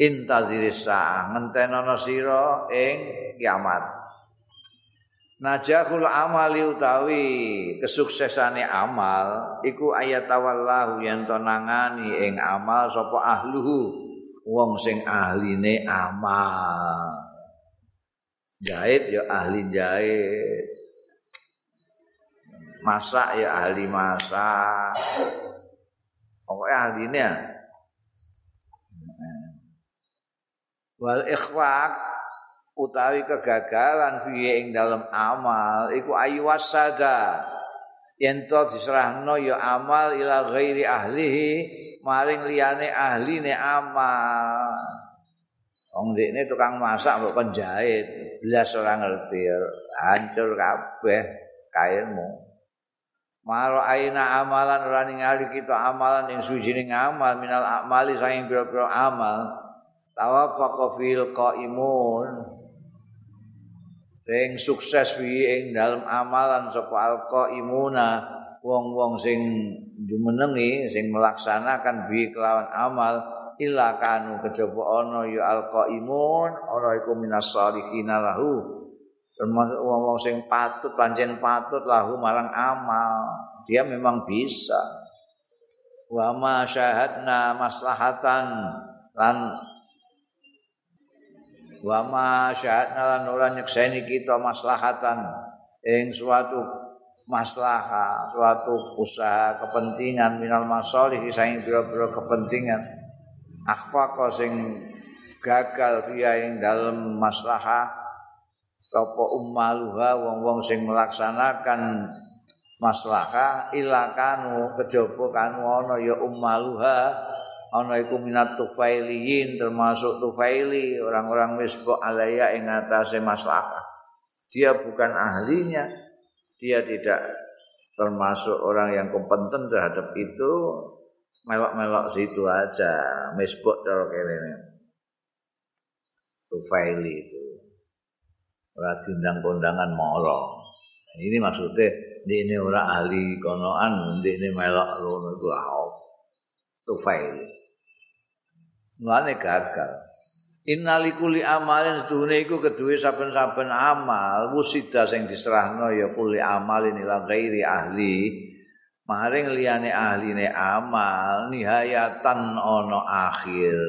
intadhiris sa ngentenono sira ing kiamat. Najahul amali utawi kesuksesane amal iku ayat tawallahu yen to nangani ing amal sapa ahluhu wong sing ahline amal. Jahit ya ahli jahit. Masak ya ahli masak. Pokoknya ahli ini ya wal ikhwaq utawi kegagalan fiye ing dalam amal iku ayu wasada yen to diserahno ya amal ila ghairi ahlihi maring liyane ahline amal. Wong dekne tukang masak mbok kon jahit blas ora ngerti hancur kabeh kairmu Maro aina amalan ora ningali kita amalan ing sujining amal minal amali saing pira-pira amal tawaffaqa fil qaimun. Sing sukses wi ing dalem amalan sapa al qaimuna wong-wong sing jumenengi sing melaksanakan bi kelawan amal illa kanu kejaba ana ya al qaimun ora iku minas salihin lahu. Termasuk wong-wong sing patut pancen patut lahu marang amal dia memang bisa. Wa ma syahadna maslahatan lan wa ma syahadna lan ora nyekseni kita maslahatan ing suatu maslahah suatu usaha kepentingan minal masalih saing pira-pira kepentingan. Akhfaqa sing gagal via ing dalam maslahah sapa ummaluha wong-wong sing melaksanakan maslahah ilakanu kejaba kanu ana ya ummaluha ana iku minat tufailiyin termasuk tufaili orang-orang misbok alaya ing atase maslahah. Dia bukan ahlinya dia tidak termasuk orang yang kompeten terhadap itu melok-melok situ aja misbok cara kene. Tufaili itu. Ora diundang kondangan moro ini maksudnya ini orang ahli konoan ini melok ngono iku tufaili Mulane gagal. Innalikuli amalin sedune iku keduwe saben-saben amal wusida sing diserahno ya kuli amalin ila ghairi ahli. Maring liyane ahline amal nihayatan ana akhir.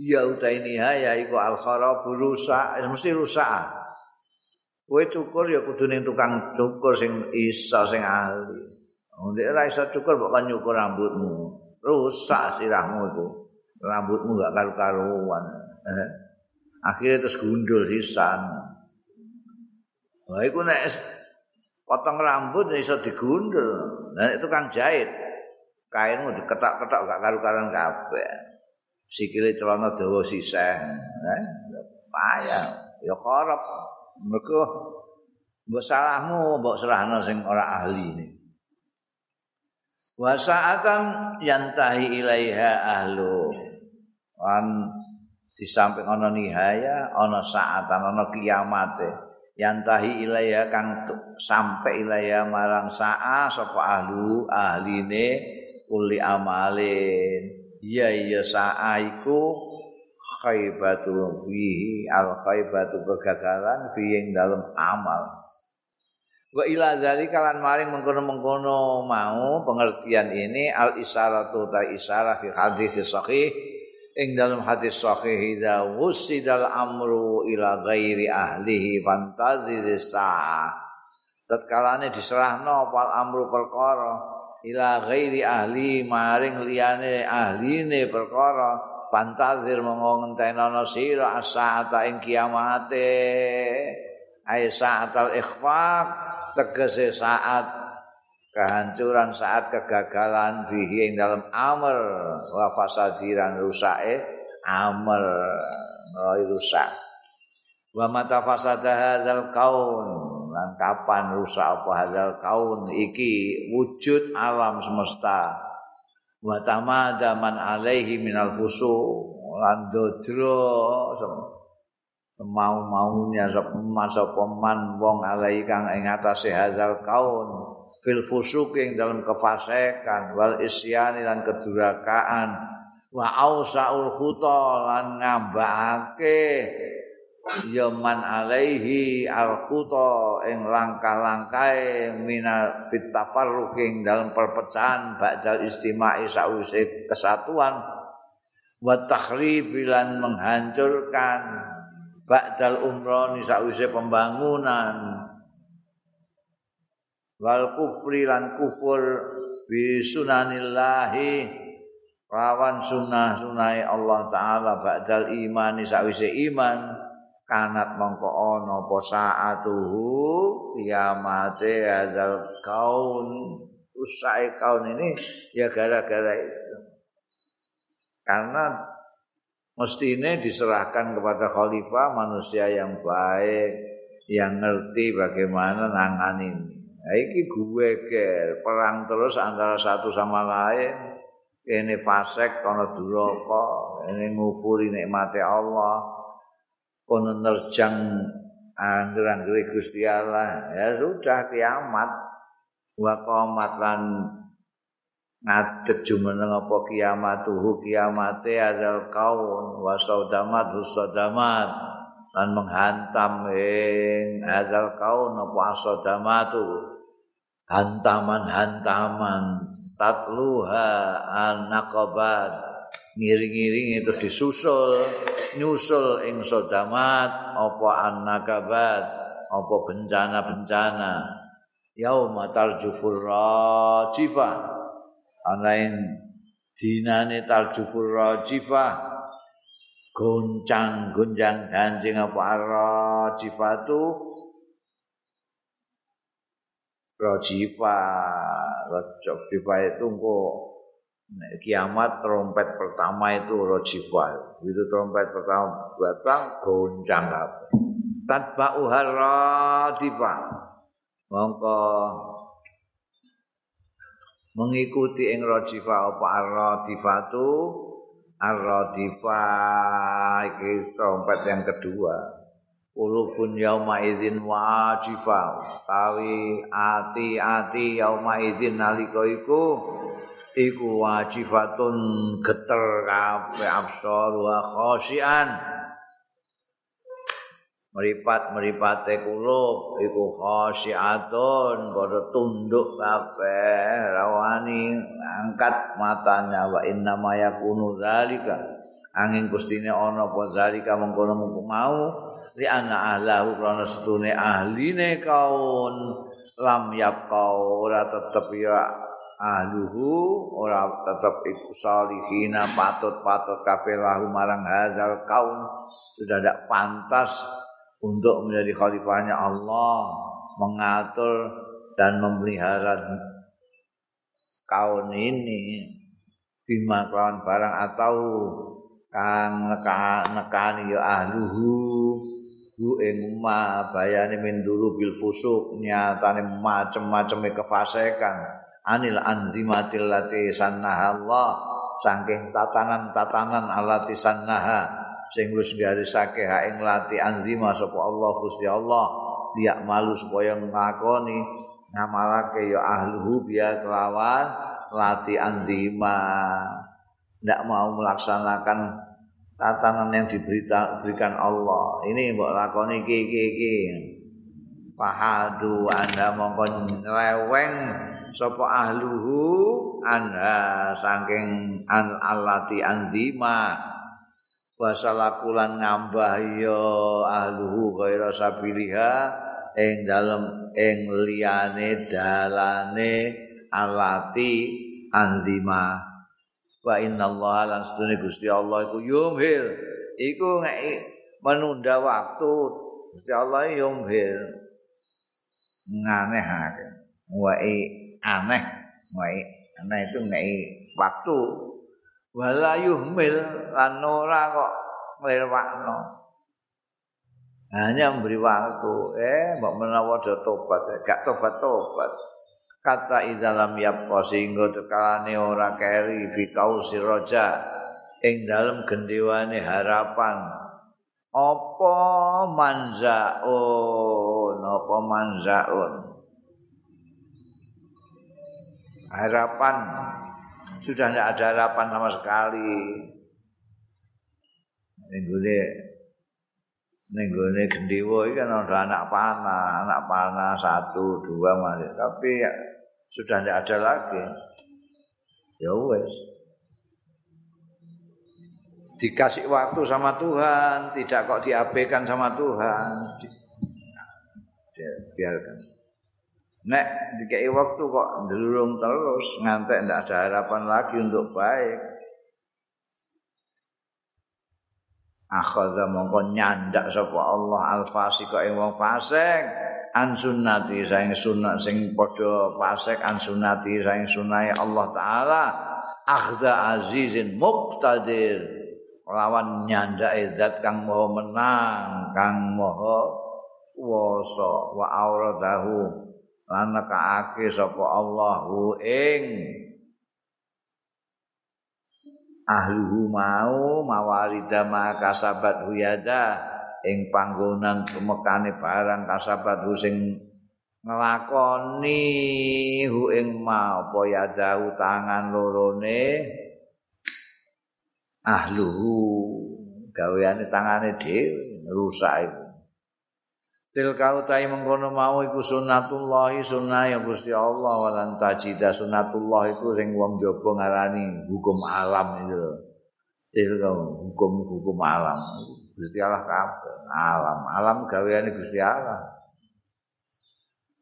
Ya utai nihaya iku al kharab rusak, mesti rusak. Kowe cukur ya kudu ning tukang cukur sing iso sing ahli. Nek ora iso cukur kok nyukur rambutmu. Rusak sirahmu itu rambutmu gak karu-karuan. Eh. akhirnya terus gundul sisan. Wah itu nek potong rambut iso digundul. Dan itu kan jahit. Kainmu diketak-ketak gak karu-karuan kabeh. Sikile celana dawa siseh eh. payah. Ya korop mereka mbok salahmu mbok serahno sing ora ahli ini wa sa'atan yantahi ilaiha ahlu. Wan di samping ana nihaya ana sa'atan ana kiamate. Yantahi ilaiha kang sampai ilaiha marang sa'a sapa ahlu ahline kuli amalin. Ya ya sa'a iku khaibatu fihi al khaibatu kegagalan fi dalam amal Wa ila dzalika lan maring mengkono-mengkono mau pengertian ini al isyaratu ta isyarah fi hadis sahih. Ing dalam hadis sahih idza wusidal amru ila ghairi ahlihi fantazir sa'ah. Tatkalane diserahno pal amru perkara ila ghairi ahli maring liyane ahline perkara fantazir monggo ngentenono sira as-sa'ata ing kiamate. Ai sa'atal ikhfaq tegese saat kehancuran saat kegagalan fihi ing dalam amr wa fasadiran rusake amr ngoi rusak. Wa mata fasada hadzal kaun. Lan kapan rusak apa hadzal kaun? Iki wujud alam semesta. Wa tamada man alaihi minal fusu. Lan dodro mau maunya masa peman wong alai kang ing atase hadzal kaun. Fil fusuk ing dalam kefasekan wal isyani lan kedurakaan wa ausaul khuta lan ngambake ya man alaihi al khuta ing langkah-langkahe mina fit tafarruqing dalam perpecahan ba'dal istima'i sawise kesatuan. Wa takhribilan menghancurkan ba'dal umrani sawise pembangunan. Wal kufri lan kufur bi sunanillahi. Lawan sunah-sunah Allah taala ba'dal iman sawise iman. Kanat mongko ana apa saatuhu kiamate adzal kaun. Usai kaun ini ya gara-gara itu. Karena mestinya diserahkan kepada khalifah manusia yang baik yang ngerti bagaimana nangani ini. Nah, ini gue ke perang terus antara satu sama lain. Ini fasek kono duraka ini ngupuri nikmati Allah. Kono nerjang angger-angger Gusti Allah. Ya sudah kiamat. Wa qamat lan ngadeg jumeneng apa kiamat tuh kiamate adzal kaun wa saudamat husadamat lan menghantam ing adzal kaun apa asadamatu hantaman-hantaman tatluha an-naqabat ngiring-ngiring itu disusul nyusul ing sodamat apa an-naqabat apa bencana-bencana. Yauma tarjufur rajifah anain dinane tarjufur rajifah. Goncang gonjang ganjing apa rajifatu Rajifa Rajifa itu kok kiamat trompet pertama itu Rajifa itu trompet pertama datang goncang apa tanpa uhar mongko mengikuti ing Rajifa apa Rajifa itu Ar-Radifa iki trompet yang kedua. Ulukun yauma idzin wajifah tawi ati-ati yauma idzin nalika iku iku wajifatun geter kabeh absar wa khosian meripat meripate kulub iku khosiatun padha tunduk kabeh rawani angkat matanya wa inna ma yakunu zalika angin gustine ana apa zalika mengkono mau li ana ahlahu krana setune ahline kaun lam yaqau ora tetep ya ahluhu ora tetep iku salihina patut-patut kabeh lahu marang hadzal kaun. Sudah tidak pantas untuk menjadi khalifahnya Allah mengatur dan memelihara kaun ini bima kawan barang atau kang nekani ya ahluhu hu ing ma bayane min dulu bil fusuk nyatane macem-macem kefasekan. Anil anzimatil lati sannaha Allah saking tatanan-tatanan alati sannaha sing wis garisake ha ing lati anzima sapa Allah Gusti Allah dia malu supaya ngakoni ngamalake ya ahluhu biya kelawan lati anzima tidak mau melaksanakan tatanan yang diberikan Allah. Ini mbok lakoni iki iki iki. Fahadu anda mongko leweng sapa ahluhu anda saking an alati andima wasalakulan ngambah ya ahluhu ghaira sabiliha ing dalem ing liyane dalane alati andima. Wa inna Allah lan sedune Gusti Allah iku yumhil iku ngeki menunda waktu Gusti Allah yumhil nganehake wae aneh. Wae aneh itu ngeki waktu wala yuhmil lan ora kok nglirwakno hanya memberi waktu. Eh mbok menawa do tobat. Gak tobat-tobat. Kata idalam yapqa sehingga tekalane ora keri fi kausi roja ing dalem gendewane harapan. Apa manzaun? Apa manzaun? Harapan sudah tidak ada harapan sama sekali. Nenggone nenggone gendewo iki kan ada anak panah, anak panah satu, dua masih. Tapi ya, sudah tidak ada lagi. Ya wes. Dikasih waktu sama Tuhan, tidak kok diabaikan sama Tuhan. Biarkan. Nek dikai waktu kok ndelurung terus ngantek ndak ada harapan lagi untuk baik. Akhadha mongko nyandak sapa Allah al-fasik ing wong fasik an sunnati saing sunat sing padha fasik an sunnati saing sunai Allah taala akhda azizin muqtadir lawan nyandak zat kang maha menang kang maha kuwasa wa auradahu lan nekaake sapa Allahu ing ahluhu mau mawarida makasabat huyada ing panggonan tumekane barang kasabat sing nglakoni hu ing ma apa yada tangan lorone ahluhu. Gaweane tangane dhewe rusak iku Til kau tai mengkono mau iku sunnatullah sunnah ya Gusti Allah walan tajida sunnatullah iku sing wong jaba ngarani hukum alam itu. Til kau hukum hukum alam. Gusti Allah kabeh alam. Alam gaweane Gusti Allah.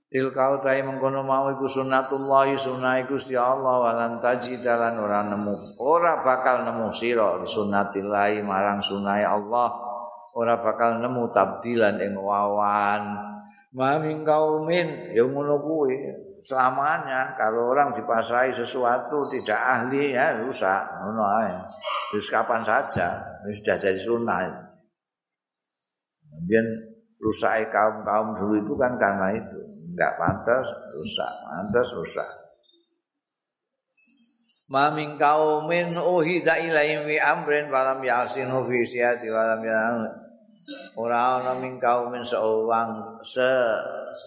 Til kau tai mengkono mau iku sunnatullah sunnah Gusti Allah walan tajida lan ora nemu ora bakal nemu sira sunnatillahi marang sunnah Allah. Ora bakal nemu tabdilan ing wawan. Maming kaumin ya ngono kuwi. Selamanya kalau orang dipasai sesuatu tidak ahli ya rusak. Ngono ae. Terus kapan saja sudah jadi sunnah. Kemudian rusak kaum kaum dulu itu kan karena itu. Nggak pantas rusak. Pantas rusak. Maming kaumin uhida ilaihim wi amrin falam yasinu fi siyati walam yasinu ora ana ming kaum seuang se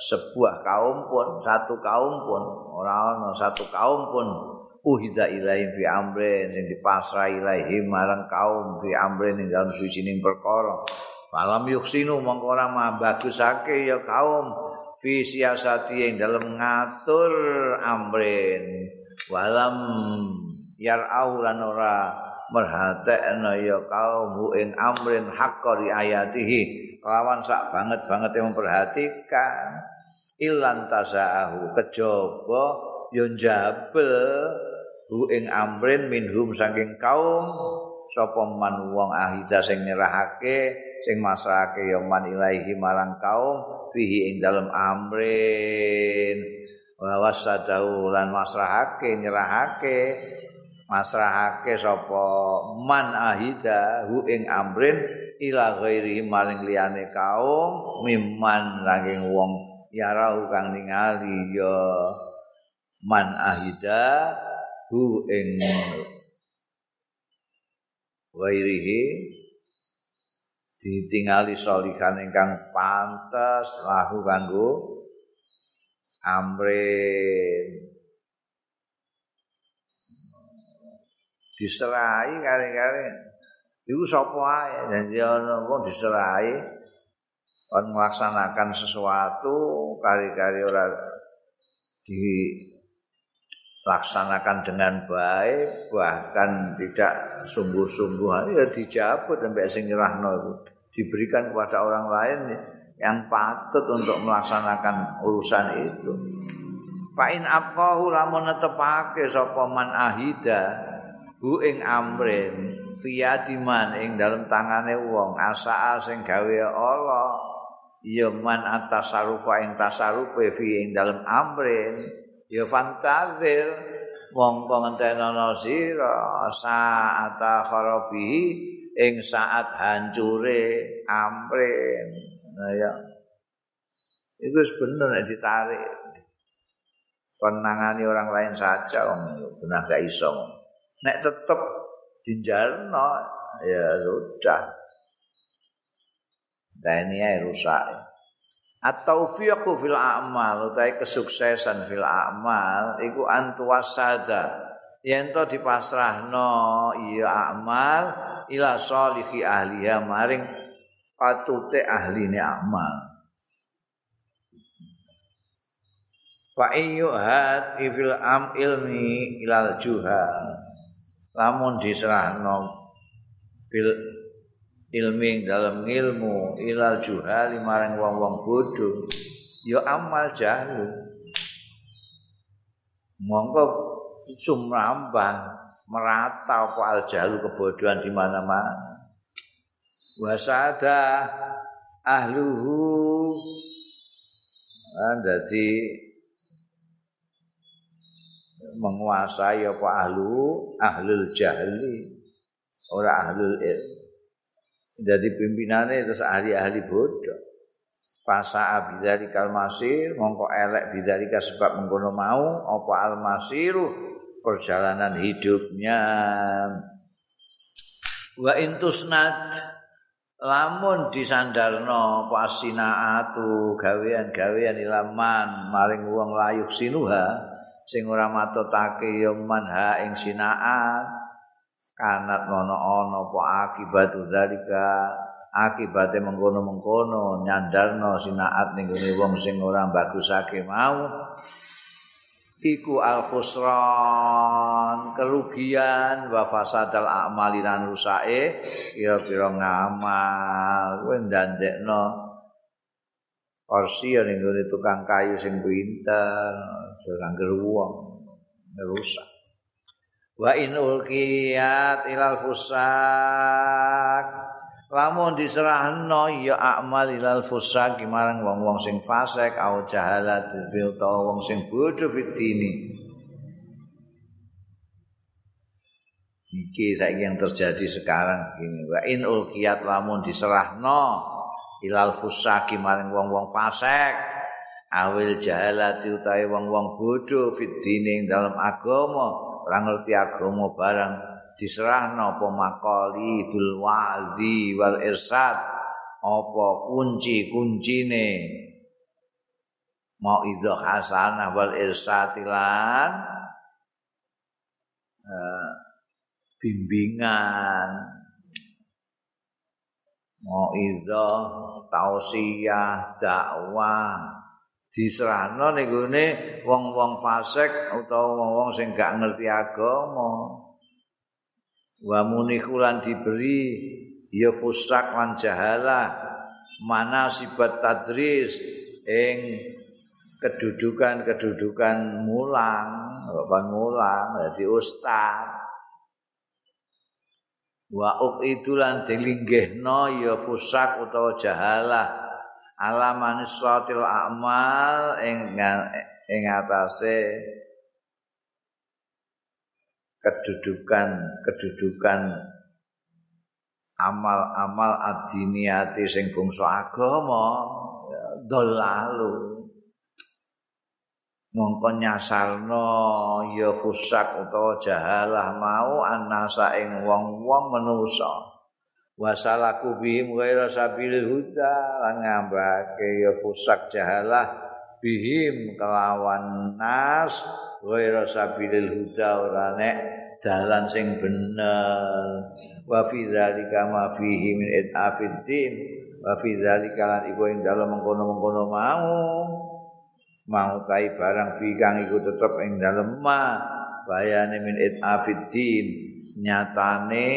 sebuah kaum pun satu kaum pun ora ana satu kaum pun uhida ilahi fi amrin sing dipasrah ilahi marang kaum fi amrin ing dalem sucining perkara. Malam yuksinu mongko ora bagusake ya kaum fi siasati ing dalem ngatur amrin. Walam yar'au lan ora merhatekna ya kaum ing amrin haqqo ayatihi lawan sak banget banget yang memperhatikan. Ilan tasaahu kejaba yo njabel hu ing amrin minhum saking kaum. Sapa man wong ahida sing nyerahake sing masrahake ya man ilahi marang kaum fihi ing dalem amrin. Wa wasadahu lan masrahake nyerahake masrahake sapa man ahida hu ing amrin ila ghairi maring liyane kaum mimman saking wong yarau kang ningali ya man ahida hu ing ghairihi ditingali solikan ingkang pantes lahu kanggo amrin diserahi kali-kali. Itu sapa ae? Janji ana wong diserahi kon melaksanakan sesuatu kali-kali ora dilaksanakan dengan baik bahkan tidak sungguh-sungguh ya dijabut sampai sing nyerahno itu diberikan kepada orang lain yang patut untuk melaksanakan urusan itu. Pak in lamun netepake sapa man ahida hu ing amrin fiyadiman ing dalam tangane wong asa sing gawe Allah ya man atasarufa ing tasarufe fi ing dalam amrin ya fantazir wong pengentenono sira saat kharabi ing saat hancure amrin. Nah ya. Itu bener ditarik. Penangani orang lain saja om benar gak iso nek tetep dinjalno ya sudah. Dan ini rusak. Atau fiqhu fil a'mal utawi kesuksesan fil a'mal iku antuasada yen to dipasrahno iya amal ila sholihi ahliya maring patute ahline amal. Fa ayyuhat ifil am ilmi ilal juhal lamun diserahno bil ilmi dalam ilmu ilal juhal marang wong-wong bodho ya amal jahil mongko sumrambang merata apa al jahlu kebodohan di mana-mana. Wasada ahluhu. Jadi menguasai apa ahlu ahlul jahli. Ora ahlul ilm jadi pimpinannya terus ahli-ahli bodoh. Fasa abidari kalmasir mongko elek bidari sebab mengkono mau apa almasiru perjalanan hidupnya. Wa intusnad lamun disandarno pasinaatu gawean-gawean ilaman maring wong layuk sinuha sing ora matutake ya manha ing sinaat kanat mono ana apa akibatu dalika akibate mengkono-mengkono nyandarno sinaat ning wong sing ora bagusake mau. Iku al khusran kerugian wa fasadal a'mali lan rusake kira-kira ngamal kowe ndandekno kursi ning tukang kayu sing pinter aja kanggo wong rusak. Wa in ulqiyat ilal fusak. Lamun diserahno ya amal ilal fusaq marang wong-wong sing fasik au jahalat bil wong sing bodho fitini iki saiki yang terjadi sekarang begini. Wa in ulqiyat lamun diserahno ilal fusaq marang wong-wong fasik. Awil jahalat utahe wong-wong bodho fitini dalam agama. Ora ngerti agama barang diserahno apa makali dul wa'zi wal irsad. Apa kunci-kuncine? Mau itu hasanah wal irsatilan uh, bimbingan mau itu tausiah dakwah. Diserahno ning wong-wong fasik utawa wong-wong sing gak ngerti agama. Wa munikulan diberi ya fusak lan jahala mana sibat tadris ing kedudukan-kedudukan mulang bapak mulang jadi ustaz wa uqidulan dilinggihno ya fusak utawa jahala ala manisatil a'mal ing ing atase kedudukan kedudukan amal-amal adiniati sing bangsa agama. Dolalu mongko nyasarno ya fusak utawa jahalah mau anasa ing wong-wong manusa wasalaku bihim ghaira sabilil huda lan ngambake ya fusak jahalah bihim kelawan nas ghaira sabilil huda ora nek dalan sing bener. Wa fi dzalika ma fihi min itafiddin wa fi dzalika lan iku ing dalem mengkono-mengkono mau mau kai barang fi kang iku tetep ing dalem ma bayane min itafiddin nyatane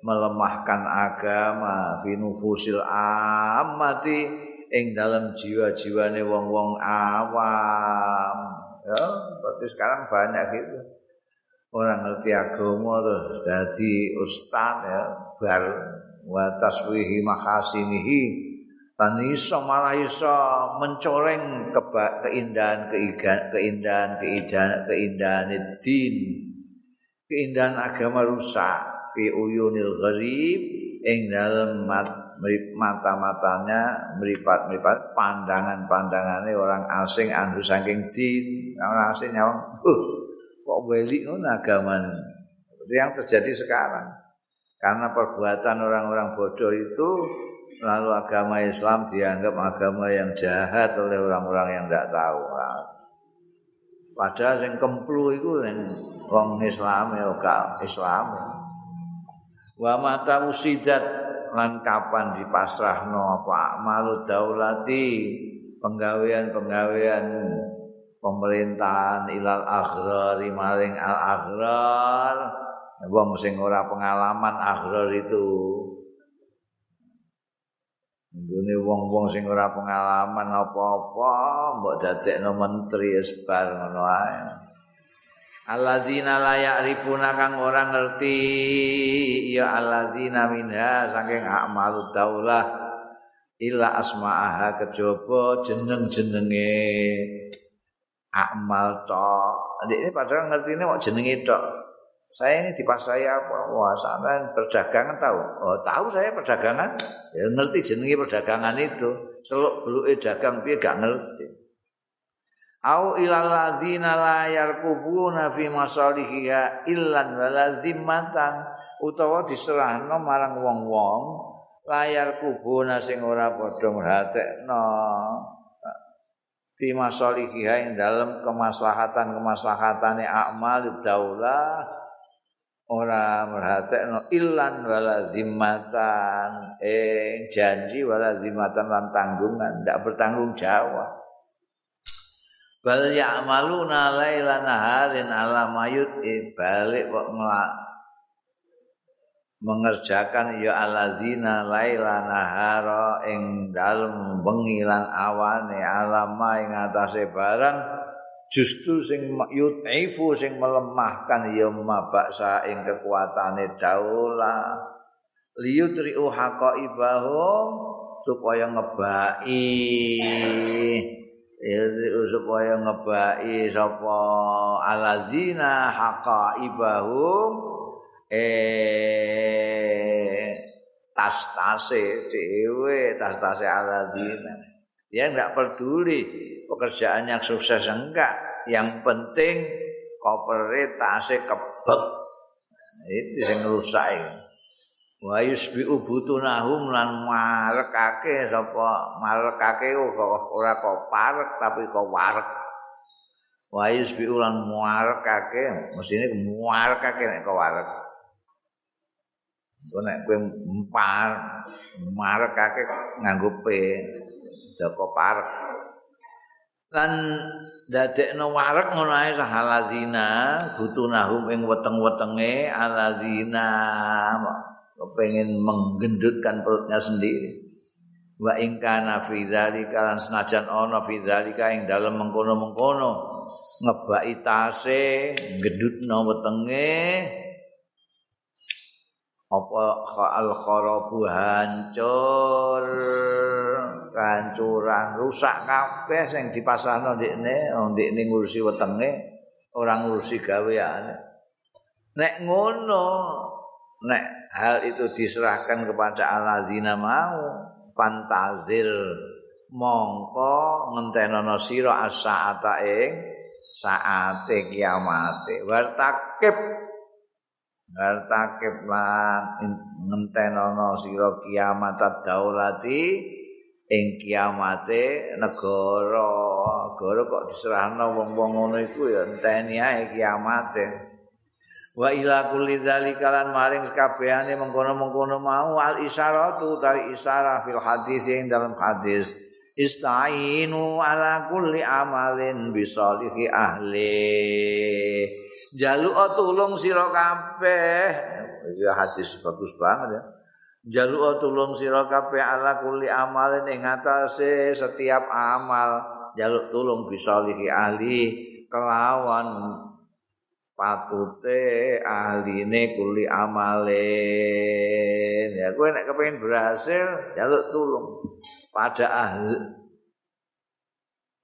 melemahkan agama fi nufusil amati ing dalam jiwa-jiwane wong-wong awam. Ya berarti sekarang banyak gitu. Orang ngerti agama terus jadi ustaz ya bar wa taswihi makasinihi dan iso malah iso mencoreng keba, keindahan keindahan keindahan keindahan keindahan din. Keindahan agama rusak. Fi uyunil gharib ing dalem mata-matanya meripat-meripat pandangan-pandangannya orang asing anu saking din. Orang asing nyawang uh, kok weli ngono agama yang terjadi sekarang. Karena perbuatan orang-orang bodoh itu lalu agama Islam dianggap agama yang jahat oleh orang-orang yang tidak tahu. Padahal yang kemplu itu wong Islam ora Islam wa mata usidat lan kapan dipasrahno apa? Malu daulati penggawean-penggawean pemerintahan ilal aghrari maring al aghrar. Wong sing ora pengalaman aghrar itu Ini wong-wong sing ora pengalaman apa-apa, mbok dadekno menteri sebar ngono ae. Alladzina la ya'rifuna kang ora ngerti ya alladzina minha saking a'malu daulah illa asma'aha kejaba jeneng-jenenge amal tok. Ini padahal ngertine kok jenenge tok. Saya ini di pas saya apa? Wah, perdagangan tahu? Oh, tahu saya perdagangan. Ya ngerti jenenge perdagangan itu. Seluk beluke dagang piye gak ngerti. Au ilal ladzina la yarqubuna fi masalihiha illan waladzimatan utawa diserahno marang wong-wong layar kubuna sing ora padha merhatekno fi masalihiha ing dalem kemaslahatan-kemaslahatane amal daulah ora merhatekno ilan wala zimmatan eh janji wala zimmatan lan tanggungan ndak bertanggung jawab. Bal ya'maluna lailan naharin ala mayut eh, balik kok mengerjakan ya alladzina laila nahara ing dalem bengi lan awane alama ing atase barang justru sing yutifu sing melemahkan ya mabaksa ing kekuatane daula liyutri haqaibahum supaya ngebaki ya supaya ngebaki sapa aladzina haqaibahum. Eh tas-tase dhewe tas-tase aladzina ya enggak peduli. Pekerjaan yang sukses enggak. Yang penting koperase kebek. Itu sing rusak wa yusbiu butunahum lan marekake sapa? Marekake kok ora kok parek tapi kok warek wa yusbiu lan marekake mesine marekake nek kok warek Kau nek kowe empar, marek kake nganggo pe, doko parek. lan dadekno warek ngono ae sahaladzina butunahum ing weteng-wetenge aladzina kepengin menggendutkan perutnya sendiri wa ing kana fi dzalika lan senajan ana fi dzalika ing dalem mengkono-mengkono ngebaki tase gendutno wetenge apa al kharabu hancur kancuran rusak kabeh sing dipasarno ndekne wong ndekne ngurusi wetenge ora ngurusi gaweane. Nek ngono nek hal itu diserahkan kepada alladzina mau fantazir mongko ngentenono sira as-saata ing saate kiamate. Wartakib Ngartakib lan ngentenono sira kiamat daulati ing kiamate negara. Negara kok diserahno wong-wong ngono iku ya enteni ae kiamate. Wa ila kulli dzalika lan maring kabehane mengkono-mengkono mau al isyaratu dari isyarah fil hadis ing dalam hadis istainu ala kulli amalin bisalihi ahli. jaluk tulung sira kabeh iki hadis bagus banget ya jaluk tulung sira kabeh ala kulli amalin ing atase setiap amal. Jaluk tulung bisa lihi ahli kelawan patute ahline kuli amalin. Ya kowe nek kepengin berhasil jaluk tulung pada ahli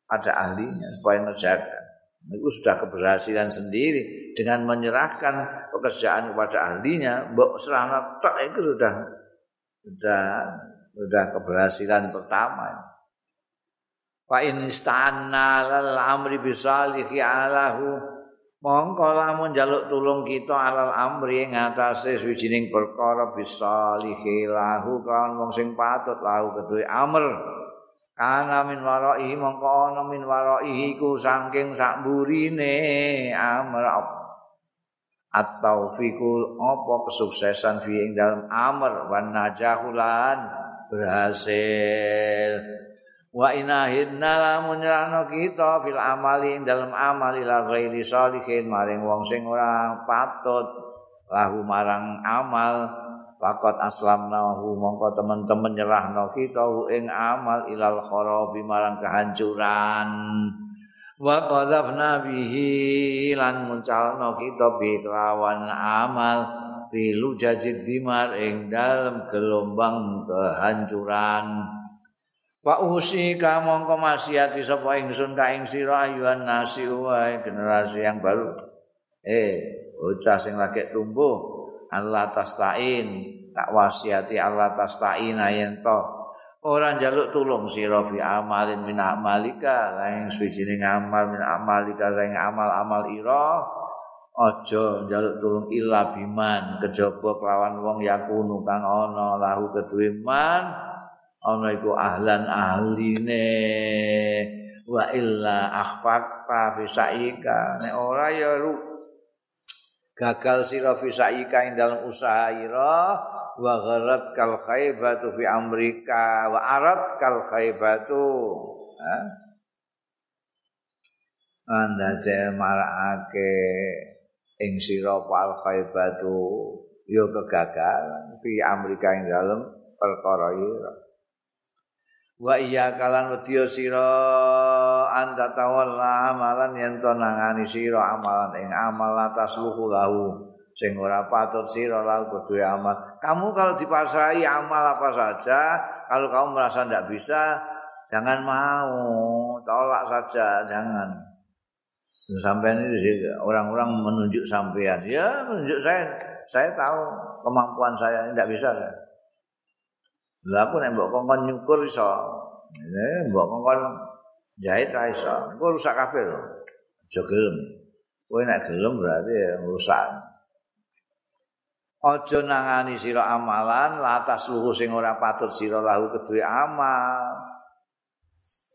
pada ahlinya supaya ngerjakan itu sudah keberhasilan sendiri dengan menyerahkan pekerjaan kepada ahlinya mbok serana tok itu sudah sudah sudah keberhasilan pertama Fa in istanna lal amri bisalihi alahu. Mongko lamun njaluk tulung kita alal amri ing atase suwijining perkara bisalihi lahu kan wong sing patut lahu kedue amr. Kana min waraihi mongko ana min waraihi ku saking sak burine amr atau fikul apa kesuksesan fi ing dalam amr wan najahulan. Berhasil. Wa inahidna lamun nyerahno kita fil amali ing dalam amali la ghairi salihin. Maring wong sing ora patut lahu marang amal Fakot aslam nahu mongko teman-teman nyerahno kita ing amal ilal kharabi marang kehancuran. Wa qadzafna bihi lan muncalno kita bi lawan amal fi lujajid dimar ing dalem gelombang kehancuran. Wa usika mongko masiati sapa ingsun ka ing sira ayuhan nasi wae generasi yang baru. Eh, bocah sing lagi tumbuh Allah tastain tak wasiati Allah tastain yen to ora njaluk tulung sira fi amalin min amalika lain suci amal min amalika lain amal-amal ira aja njaluk tulung illa biman kejaba kelawan wong yakunu kang ana lahu keduwe man ana iku ahlan ahline wa illa akhfaqta fi sa'ika. Nek ora ya gagal sira fi sa'ika ing dalam usaha ira wa gharat kal khaybatu fi amrika. Wa arat kal khaybatu ha? Anda de marakake ing sira pal khaybatu yo kegagalan fi amrika ing dalam perkara ira wa iya kalan wedya sira anta tawalla amalan yen to nangani sira amalan ing amal atas lahu sing ora patut sira lahu kudu amal kamu kalau dipasrai amal apa saja kalau kamu merasa tidak bisa jangan mau tolak saja jangan sampai ini orang-orang menunjuk sampean ya menunjuk saya saya tahu kemampuan saya tidak bisa saya Lah aku nek mbok kongkon nyukur iso. Nek mbok kongkon jahit ra iso. Engko rusak kabeh lho. Aja gelem. Kowe nek gelem berarti rusak. Aja nangani sira amalan latas luhu sing ora patut sira lahu keduwe amal.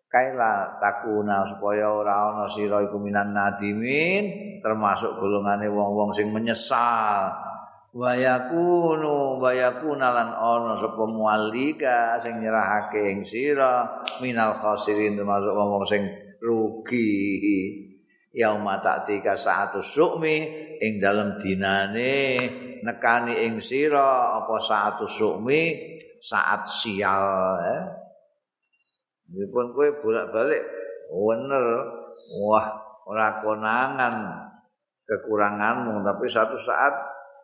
Kaila takuna supaya ora ana sira iku minan nadimin termasuk golongane wong-wong sing menyesal. wayakunu wayakuna lan ana sapa muallika sing nyerahake ing sira minal khasirin termasuk wong sing rugi yauma ta'tika sa'atu su'mi ing dalem dinane nekani ing sira apa sa'atu su'mi saat sial eh Dipun kowe bolak-balik bener wah ora konangan kekuranganmu tapi satu saat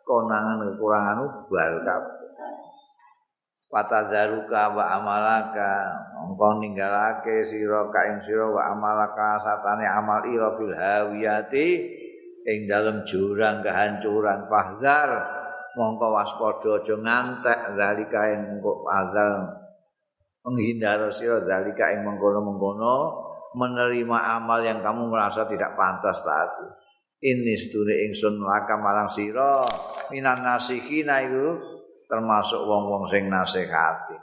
konangan kekurangan ubal kabeh. Patadzaruka wa amalaka engkau ninggalake sira ka ing sira wa amalaka satane amal ira fil hawiyati ing dalem jurang kehancuran fahzar mongko waspada aja ngantek zalika ing engko azal menghindar sira zalika ing mengkono-mengkono menerima amal yang kamu merasa tidak pantas tadi. ini sedune ingsun laka marang sira minan nasihina iku termasuk wong-wong sing nasihati